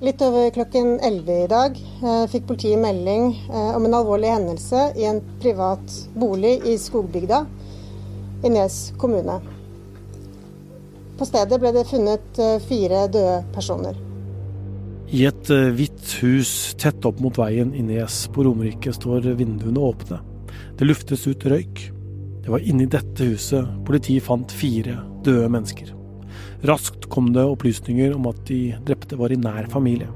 Litt over klokken 11 i dag eh, fikk politiet melding eh, om en alvorlig hendelse i en privat bolig i Skogbygda i Nes kommune. På stedet ble det funnet eh, fire døde personer. I et hvitt hus tett opp mot veien i Nes på Romerike står vinduene åpne. Det luftes ut røyk. Det var inni dette huset politiet fant fire døde mennesker. Raskt kom det opplysninger om at de drepte var i nær familie.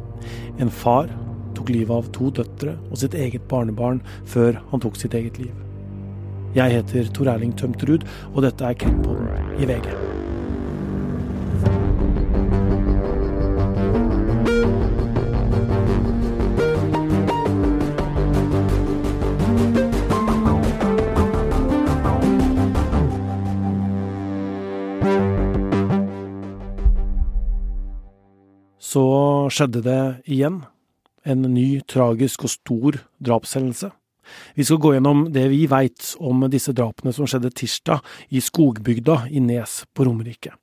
En far tok livet av to døtre og sitt eget barnebarn før han tok sitt eget liv. Jeg heter Tor Erling Tømterud, og dette er Krimpodden i VG. Skjedde det igjen. En ny, tragisk og stor drapshendelse. Vi skal gå gjennom det vi veit om disse drapene som skjedde tirsdag i skogbygda i Nes på Romerike.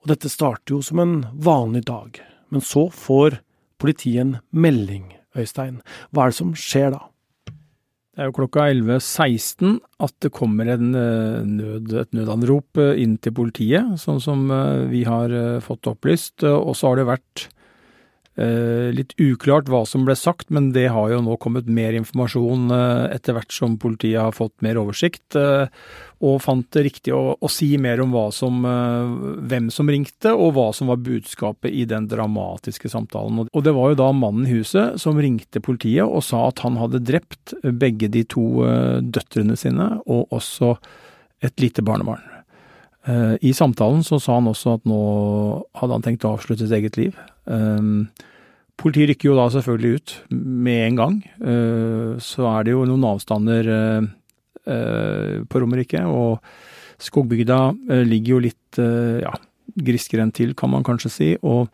Og dette starter jo som en vanlig dag, men så får politiet en melding, Øystein. Hva er det som skjer da? Det er jo klokka 11.16 at det kommer eh, nød, et nødanrop eh, inn til politiet, sånn som eh, vi har fått opplyst. Og så har det vært litt uklart hva som ble sagt, men det har jo nå kommet mer informasjon etter hvert som politiet har fått mer oversikt og fant det riktig å, å si mer om som, hvem som ringte, og hva som var budskapet i den dramatiske samtalen. Og det var jo da mannen i huset som ringte politiet og sa at han hadde drept begge de to døtrene sine, og også et lite barnebarn. Uh, I samtalen så sa han også at nå hadde han tenkt å avslutte sitt eget liv. Politiet rykker jo da selvfølgelig ut med en gang. Så er det jo noen avstander Eh, på Romerike. Og skogbygda eh, ligger jo litt eh, ja, grisgrendt til, kan man kanskje si. og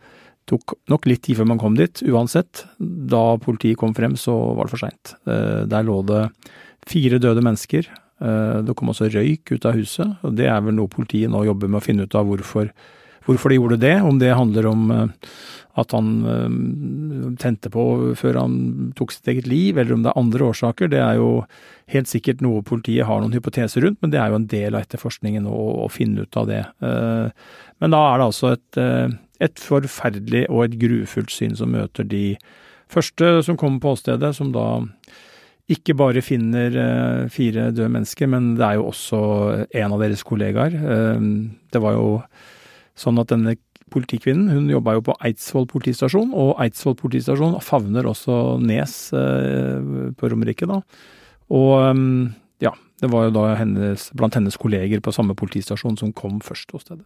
tok nok litt tid før man kom dit. Uansett, da politiet kom frem, så var det for seint. Der lå det fire døde mennesker. Det kom også røyk ut av huset, og det er vel noe politiet nå jobber med å finne ut av hvorfor, hvorfor de gjorde det. Om det handler om at han tente på før han tok sitt eget liv, eller om det er andre årsaker. Det er jo helt sikkert noe politiet har noen hypoteser rundt, men det er jo en del av etterforskningen å, å finne ut av det. Eh, men da er det altså et, eh, et forferdelig og et grufullt syn som møter de første som kommer på åstedet, som da ikke bare finner eh, fire døde mennesker, men det er jo også en av deres kollegaer. Det var jo sånn at denne politikvinnen hun jobba jo på Eidsvoll politistasjon, og Eidsvoll politistasjon favner også Nes på Romerike, da. Og ja, det var jo da hennes, blant hennes kolleger på samme politistasjon som kom først hos stedet.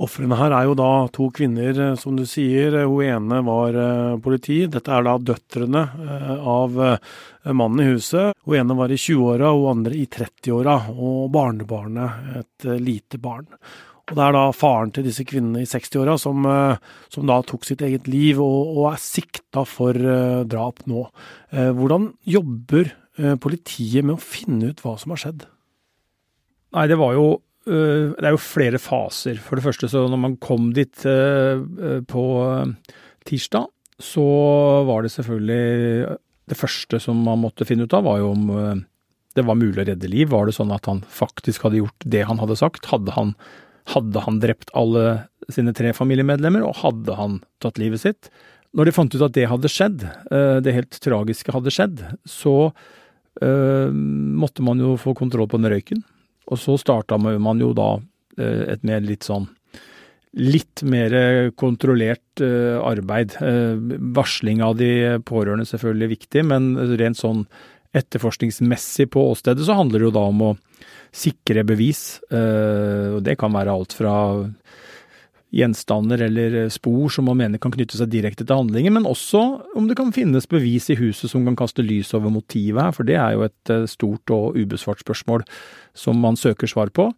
Ofrene her er jo da to kvinner, eh, som du sier. Hun ene var eh, politi. Dette er da døtrene eh, av mannen i huset. Hun ene var i 20-åra, hun andre i 30-åra, og barnebarnet et lite barn. Og Det er da faren til disse kvinnene i 60-åra som, som, da tok sitt eget liv og, og er sikta for drap nå. Hvordan jobber Eh, politiet med å finne ut hva som har skjedd? Nei, det var jo eh, Det er jo flere faser. For det første, så når man kom dit eh, på tirsdag, så var det selvfølgelig Det første som man måtte finne ut av, var jo om det var mulig å redde liv. Var det sånn at han faktisk hadde gjort det han hadde sagt? Hadde han, hadde han drept alle sine tre familiemedlemmer, og hadde han tatt livet sitt? Når de fant ut at det hadde skjedd, det helt tragiske hadde skjedd, så Eh, måtte man jo få kontroll på den røyken. Og så starta man jo da eh, et mer litt sånn litt mer kontrollert uh, arbeid. Varsling av de pårørende selvfølgelig er viktig, men rent sånn etterforskningsmessig på åstedet så handler det jo da om å sikre bevis. Og det kan være alt fra gjenstander eller spor som man mener kan knytte seg direkte til handlingen, men også om det kan finnes bevis i huset som kan kaste lys over motivet her, for det er jo et eh, stort og ubesvart spørsmål som man søker svar på.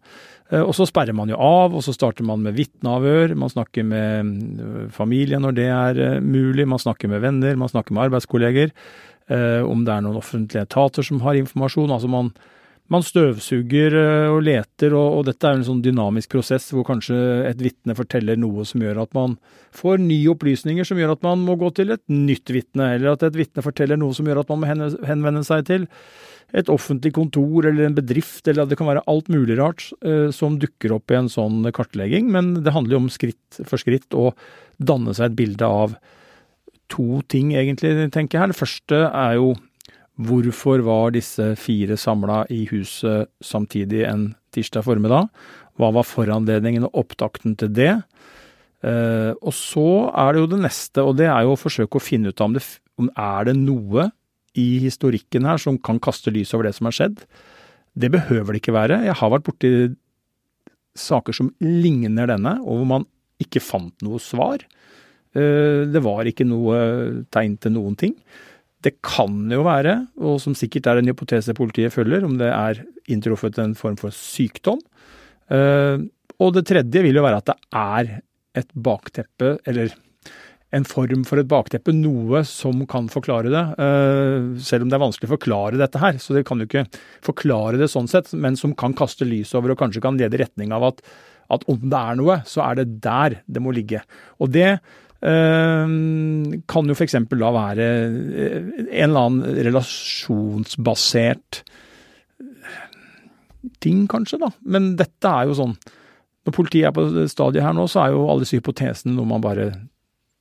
Eh, og så sperrer man jo av, og så starter man med vitneavhør, man snakker med familie når det er mulig, man snakker med venner, man snakker med arbeidskolleger, om det er noen offentlige etater som har informasjon. altså man man støvsuger eh, og leter, og, og, dette er en sånn dynamisk prosess hvor kanskje et vitne forteller noe som gjør at man får nye opplysninger som gjør at man må gå til et nytt vitne, eller at et vitne forteller noe som gjør at man må henvende seg til et offentlig kontor eller en bedrift, eller det kan være alt mulig rart eh, som dukker opp i en sånn kartlegging. Men det handler jo om skritt for skritt å danne seg et bilde av to ting, egentlig, tenker jeg her. Det første er jo Hvorfor var disse fire samla i huset samtidig en tirsdag formiddag? Hva var foranledningen og opptakten til det? Eh, og så er det jo det neste, og det er jo å forsøke å finne ut om det om er det noe i historikken her som kan kaste lys over det som har skjedd. Det behøver det ikke være. Jeg har vært borti saker som ligner denne, og hvor man ikke fant noe svar. Eh, det var ikke noe tegn til noen ting. Det kan jo være, og som sikkert er en hypotese politiet følger, om det er inntruffet en form for sykdom. Eh, og det tredje vil jo være at det er et bakteppe, eller en form for et bakteppe, noe som kan forklare det. Eh, selv om det er vanskelig å forklare dette her, så det kan jo ikke forklare det sånn sett, men som kan kaste lys over og kanskje kan lede i retning av at, at om det er noe, så er det der det må ligge. Og det kan jo f.eks. da være eh, en eller annen relasjonsbasert ting, kanskje, da. Men dette er jo sånn Når politiet er på stadiet her nå, så er jo alle disse hypotesene noe man bare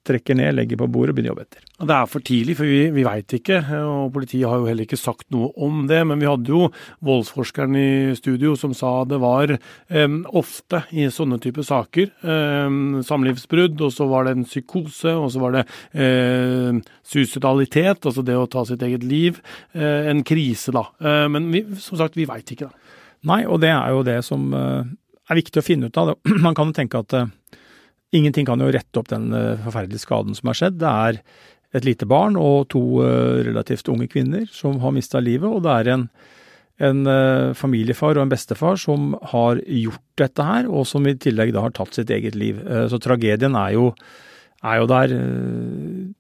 trekker ned, legger på bordet og begynner å jobbe etter. Det er for tidlig, for vi, vi veit ikke, og politiet har jo heller ikke sagt noe om det. Men vi hadde jo voldsforskeren i studio som sa det var um, ofte i sånne typer saker um, samlivsbrudd, og så var det en psykose, og så var det um, suicidalitet, altså det å ta sitt eget liv. Uh, en krise, da. Uh, men vi, som sagt, vi veit ikke, da. Nei, og det er jo det som uh, er viktig å finne ut av. Man kan jo tenke at Ingenting kan jo rette opp den eh, forferdelige skaden som har skjedd. Det er et lite barn og to eh, relativt unge kvinner som har mista livet, og det er en, en eh, familiefar og en bestefar som har gjort dette her, og som i tillegg da har tatt sitt eget liv. Så tragedien er jo, er jo der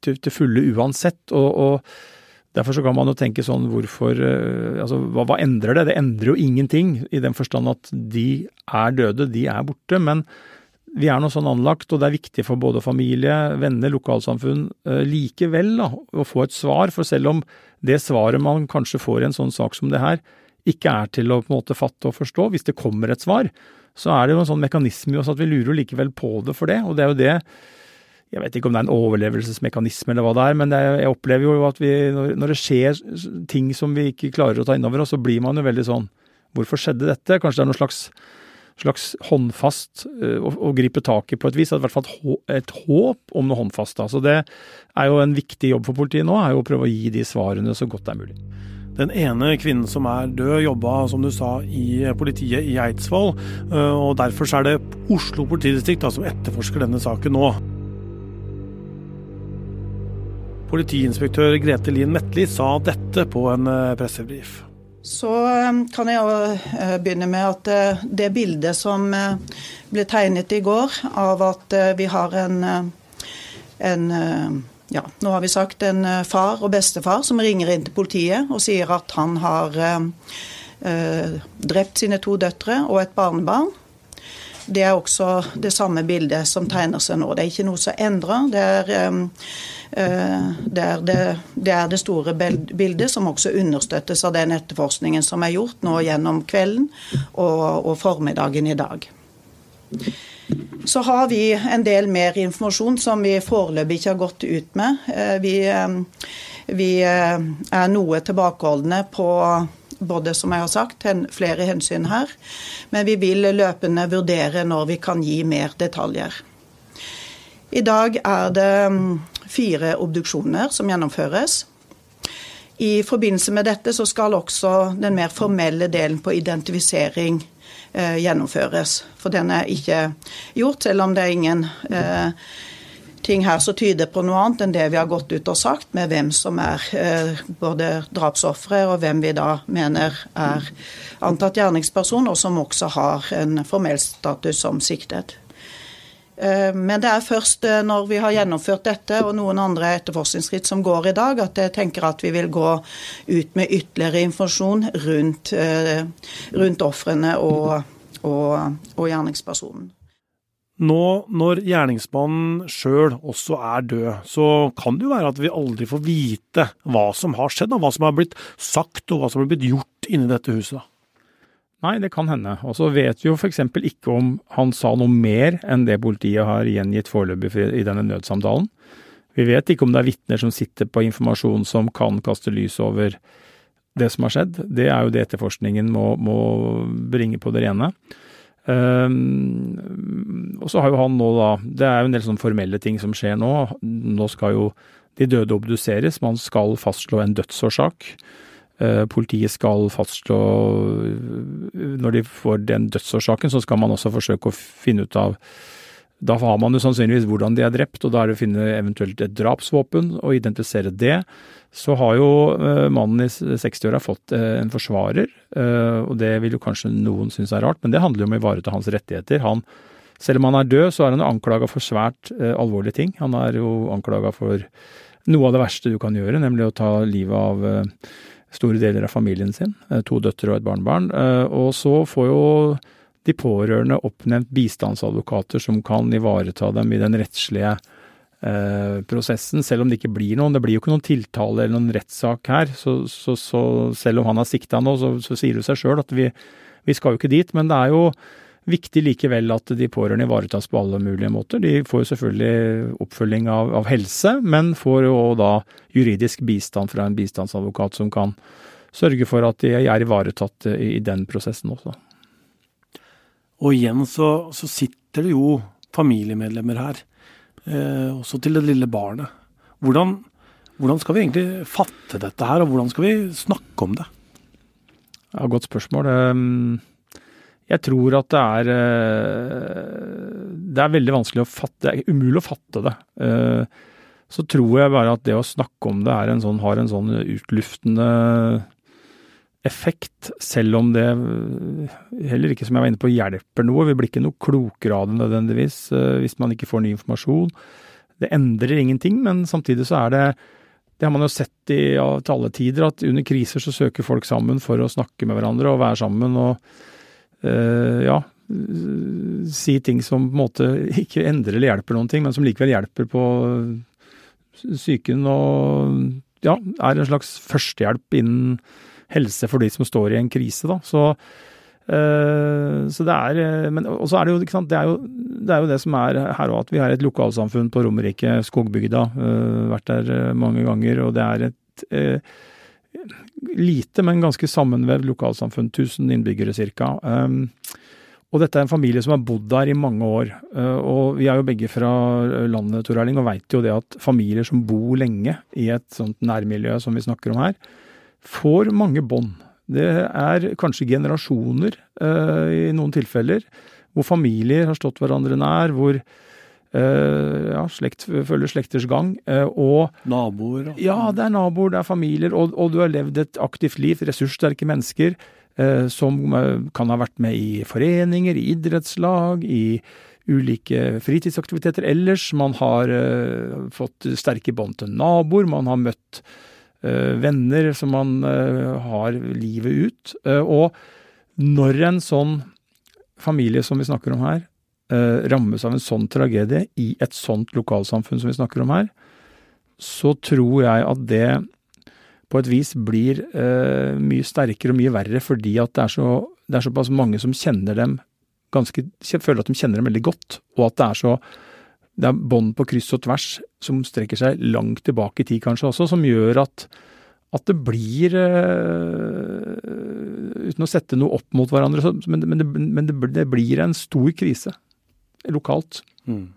til, til, fulle uansett. og, og Derfor så kan man jo tenke sånn hvorfor Altså hva, hva, endrer det? Det endrer jo ingenting i den forstand at de er døde, de er borte. Men vi er nå sånn anlagt, og det er viktig for både familie, venner, lokalsamfunn eh, likevel da, å få et svar. For selv om det svaret man kanskje får i en sånn sak som det her, ikke er til å på en måte fatte og forstå, hvis det kommer et svar, så er det jo en sånn mekanisme i oss at vi lurer likevel på det for det. Og det er jo det Jeg vet ikke om det er en overlevelsesmekanisme eller hva det er, men det er, jeg opplever jo at vi, når, det skjer ting som vi ikke klarer å ta innover oss, så blir man jo veldig sånn Hvorfor skjedde dette? Kanskje det er noe slags slags håndfast eh, å, å gripe tak i på et vis. I hvert fall et håp om noe håndfast. Da. Så det er jo en viktig jobb for politiet nå, er jo å prøve å gi de svarene så godt det er mulig. Den ene kvinnen som er død, jobba som du sa i politiet i Eidsvoll. Eh, og Derfor er det Oslo politidistrikt som etterforsker denne saken nå. Politiinspektør Grete Lien Metli sa dette på en eh, pressebrief. Så um, kan jeg jo begynne med at uh, det bildet som ble tegnet i går, av at vi har en, en ja, nå har vi sagt en far og bestefar som ringer inn til politiet og sier at han har drept sine to døtre og et barnebarn. Det er også det samme bildet som tegner seg nå. Det er ikke noe som endrer. Det er Eh, det er det, det er det, store bildet, som også understøttes av den etterforskningen som er gjort nå gjennom kvelden og, og formiddagen i dag. Så har vi en del mer informasjon som vi foreløpig ikke har gått ut med. Eh, vi, eh, vi er noe tilbakeholdne på både, som jeg har sagt, flere hensyn her. Men vi vil løpende vurdere når vi kan gi mer detaljer. I dag er det mm, fire obduksjoner som gjennomføres. I forbindelse med dette så skal også den mer formelle delen på identifisering eh, gjennomføres. For den er ikke gjort, selv om det er ingen eh, ting her som tyder på noe annet enn det vi har gått ut og sagt, med hvem som er eh, både drapsofre, og hvem vi da mener er antatt gjerningsperson, og som også har en formell status som siktet. Eh, men det er først eh, når vi har gjennomført dette og noen andre etterforskningsskritt som går i dag, at jeg tenker at vi vil gå ut med ytterligere informasjon rundt, eh, rundt ofrene og, og, og gjerningspersonen. Nå når gjerningsmannen sjøl også er død, så kan det jo være at vi aldri får vite hva som har skjedd, og hva som har blitt sagt og hva som har blitt gjort inni dette huset. Nei, det kan hende. Og så vet vi jo f.eks. ikke om han sa noe mer enn det politiet har gjengitt foreløpig i denne nødsamtalen. Vi vet ikke om det er vitner som sitter på informasjon som kan kaste lys over det som har skjedd. Det er jo det etterforskningen må, må bringe på det rene. Um, og så har jo han nå da Det er jo en del sånne formelle ting som skjer nå. Nå skal jo de døde obduseres. Man skal fastslå en dødsårsak. Uh, politiet skal fastslå Når de får den dødsårsaken, så skal man også forsøke å finne ut av da har man jo sannsynligvis hvordan de er drept, og da er det å finne eventuelt et drapsvåpen og identifisere det. Så har jo uh, mannen i 60-åra fått uh, en forsvarer, uh, og det vil jo kanskje noen synes er rart, men det handler jo om å ivareta hans rettigheter. Han, selv om han er død, så er han anklaga for svært alvorlige ting. Han er jo anklaga for noe av det verste du kan gjøre, nemlig å ta livet av store deler av familien sin. To døtre og et barnebarn. Og så får jo de pårørende oppnevnt bistandsadvokater som kan ivareta dem i den rettslige eh, prosessen, selv om det ikke blir noen. Det blir jo ikke noen tiltale eller noen rettssak her. Så, så, så, selv om han har sikta nå, så, så, sier det seg sjøl at vi, vi, skal jo ikke dit. Men det er jo viktig likevel at de pårørende ivaretas på alle mulige måter. De får jo selvfølgelig oppfølging av, av helse, men får jo da juridisk bistand fra en bistandsadvokat som kan sørge for at de er ivaretatt i den prosessen også. Og igjen så, så sitter det jo familiemedlemmer her, eh, også til det lille barnet. Hvordan, hvordan, skal vi egentlig fatte dette her, og hvordan skal vi snakke om det? Ja, Godt spørsmål. Ehm, jeg tror at det er eh, Det er veldig vanskelig å fatte, det er umulig å fatte det. Eh, så tror jeg bare at det å snakke om det en sånn, har en sånn utluftende effekt, selv om det heller ikke, som jeg var inne på, hjelper noe. Vi blir ikke noe klokere av det nødvendigvis eh, hvis man ikke får ny informasjon. Det endrer ingenting, men samtidig så er det det har man jo sett i ja, til alle tider, at under kriser så søker folk sammen for å snakke med hverandre og være sammen og øh, ja, si ting som på en måte ikke endrer eller hjelper noen ting, men som likevel hjelper på psyken og ja, er en slags førstehjelp innen helse for de som står i en krise, da. Så, øh, så det er eh, Men også er det jo, ikke sant, det er jo det, er jo det som er her òg, at vi har et lokalsamfunn på Romerike, Skogbygda. Øh, vært der mange ganger, og det er et øh, lite, men ganske sammenvevd lokalsamfunn. 1000 innbyggere ca. Og dette er en familie som har bodd der i mange år. Og vi er jo begge fra landet, Tor Erling, og veit jo det at familier som bor lenge i et sånt nærmiljø som vi snakker om her, får mange bånd. Det er kanskje generasjoner uh, i noen tilfeller, hvor familier har stått hverandre nær, hvor uh, ja, slekt følger slekters gang. Uh, og Naboer? Ja, det er naboer, det er familier, og, og, du har levd et aktivt liv, ressurssterke mennesker som kan ha vært med i foreninger, i idrettslag, i ulike fritidsaktiviteter ellers. Man har fått sterke bånd til naboer, man har møtt Eh, venner som man eh, har livet ut. Eh, og når en sånn familie som vi snakker om her, rammes av en sånn tragedie i et sånt lokalsamfunn som vi snakker om her, så tror jeg at det på et vis blir eh, mye sterkere og mye verre fordi at det er, så, det er såpass mange som kjenner dem ganske Føler at de kjenner dem veldig godt, og at det er så det er bånd på kryss og tvers som strekker seg langt tilbake i tid kanskje også, som gjør at, at det blir uh, Uten å sette noe opp mot hverandre, så, men, men, det, men det, det, blir en stor krise lokalt. Mm.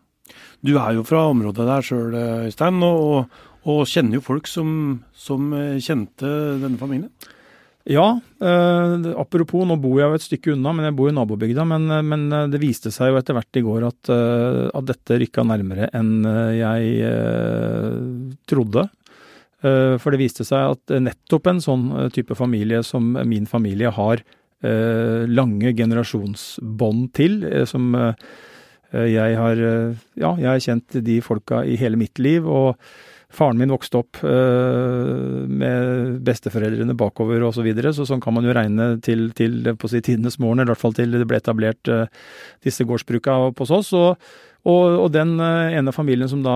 Du er jo fra området der sjøl, Øystein, og, og, kjenner jo folk som, som kjente denne familien? Ja, eh, apropos, nå bor jeg jo et stykke unna, men jeg bor i nabobygda. Men, eh, men eh, det viste seg jo etter hvert i går at, eh, at dette rykka nærmere enn eh, jeg eh, trodde. for det viste seg at nettopp en sånn type familie som min familie har lange generasjonsbånd til, som Jeg har, ja, jeg har kjent de folka i hele mitt liv, og faren min vokste opp med besteforeldrene bakover osv., så, videre, så sånn kan man jo regne til, til på si tidenes morgen, eller i hvert fall til det ble etablert disse gårdsbruka hos oss. og og, og, den ene familien som da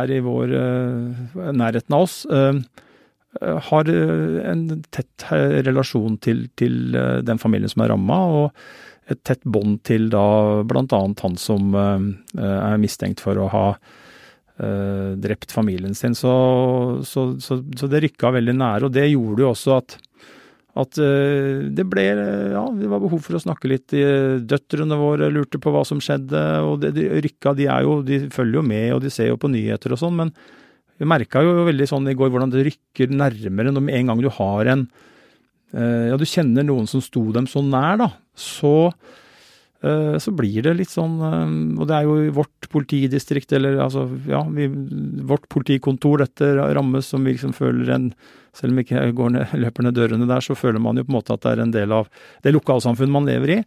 er i vår nærheten av oss, har en tett relasjon til, til den familien som er ramma, og et tett bånd til da annet han som eh, er mistenkt for å ha eh, drept familien sin. Så, så, så, så det rykka veldig nære, og det gjorde jo også at at eh, det ble Ja, det var behov for å snakke litt. Døtrene våre lurte på hva som skjedde, og det, de rykka De er jo, de følger jo med, og de ser jo på nyheter og sånn, men vi merka jo veldig sånn i går hvordan det rykker nærmere når med en gang du har en Ja, du kjenner noen som sto dem så nær, da så, eh, så blir det litt sånn eh, Og det er jo i vårt politidistrikt, eller altså, ja, vi, vårt politikontor dette rammes, som vi liksom føler en Selv om vi ikke går ned, løper ned dørene der, så føler man jo på en måte at det er en del av det lokalsamfunnet man lever i.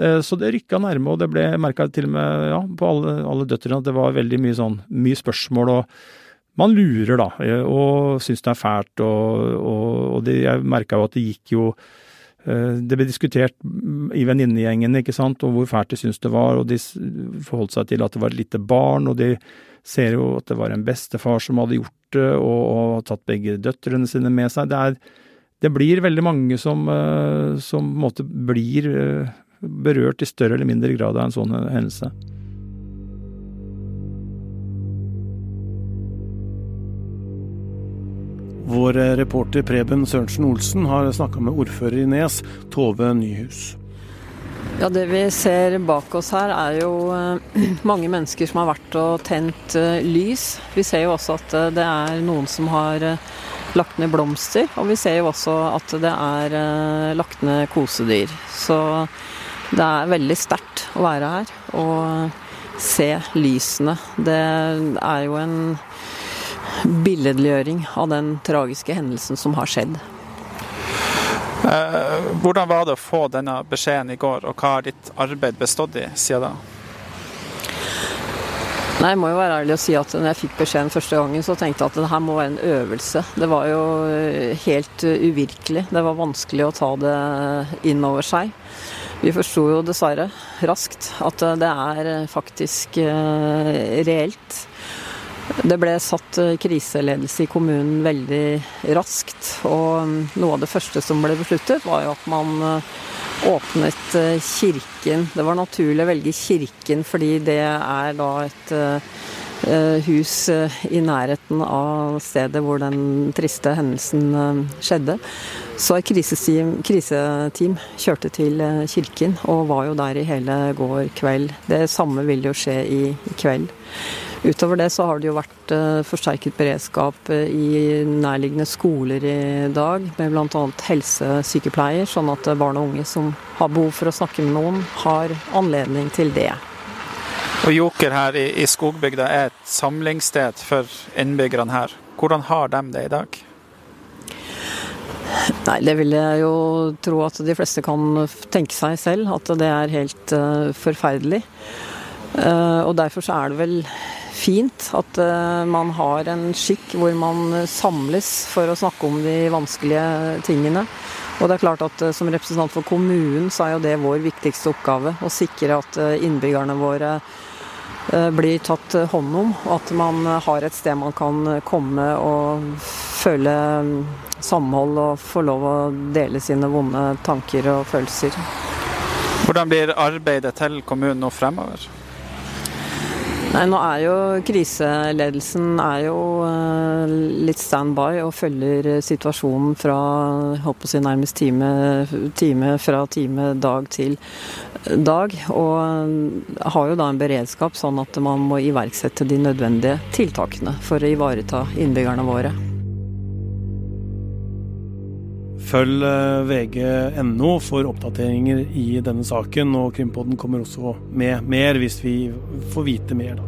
Eh, så det rykka nærme, og det ble merka til og med ja, på alle, alle døtrene at det var veldig mye sånn mye spørsmål og man lurer, da, og syns det er fælt, og, og, og det, jeg merka jo at det gikk jo Eh, det ble diskutert i venninnegjengen ikke sant, og hvor fælt de syntes det var, og de forholdt seg til at det var et lite barn, og de ser jo at det var en bestefar som hadde gjort det, og, og tatt begge døtrene sine med seg. Det, er, det blir veldig mange som, eh, som på en måte blir eh, berørt i større eller mindre grad av en sånn hendelse. Vår reporter Preben Sørensen Olsen har snakka med ordfører i Nes, Tove Nyhus. Ja, Det vi ser bak oss her er jo eh, mange mennesker som har vært og tent eh, lys. Vi ser jo også at eh, det er noen som har lagt ned blomster, og vi ser jo også at det er lagt ned kosedyr. Så det er veldig sterkt å være her og se lysene. Det er jo en billedliggjøring av den tragiske hendelsen som har skjedd. Eh, hvordan var det å få denne beskjeden i går, og hva har ditt arbeid bestått i siden da? Nei, Jeg må jo være ærlig og si at når jeg fikk beskjeden første gangen, så tenkte jeg at det her må være en øvelse. Det var jo eh, helt eh, uvirkelig. Det var vanskelig å ta det inn over seg. Vi forsto jo dessverre raskt at det er faktisk reelt. Det ble satt eh, kriseledelse i kommunen veldig raskt. Og mm, noe av det første som ble besluttet, var jo at man eh, åpnet eh, kirken. Det var naturlig å velge kirken fordi det er da et hus i nærheten av stedet hvor den triste hendelsen skjedde. Så et kriseteam, kriseteam kjørte til kirken og var jo der i hele går kveld. Det samme vil jo skje i kveld. Utover det så har det jo vært eh, forsterket beredskap eh, i nærliggende skoler i dag, med bl.a. helsesykepleier, sånn at barn og unge som har behov for å snakke med noen, har anledning til det. Og Joker her i, i skogbygda er et samlingssted for innbyggerne her. Hvordan har de det i dag? Nei, det vil jeg jo tro at de fleste kan tenke seg selv, at det er helt uh, forferdelig. Uh, og derfor så er det vel fint at uh, man har en skikk hvor man samles for å snakke om de vanskelige tingene. Og det er klart at uh, Som representant for kommunen så er jo det vår viktigste oppgave. Å sikre at innbyggerne våre blir tatt hånd om. Og at man har et sted man kan komme og føle um, samhold og få lov å dele sine vonde tanker og følelser. Hvordan blir arbeidet til kommunen nå fremover? Nei, nå er jo Kriseledelsen er jo uh, litt standby og følger situasjonen fra håper å si, nærmest time, time, fra time dag til dag. Og uh, har jo da en beredskap sånn at man må iverksette de nødvendige tiltakene for å ivareta innbyggerne våre. Følg eh, vg.no for oppdateringer i denne saken, og Krimpodden kommer også med mer hvis vi får vite mer. da.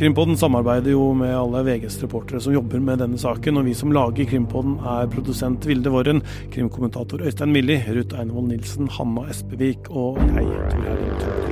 Krimpodden samarbeider jo med alle VGs reportere som jobber med denne saken, og vi som lager Krimpodden er produsent Vilde Våren, krimkommentator Øystein Milli, Ruth Einevold Nilsen, Hanna Espevik og jeg, Tor Herring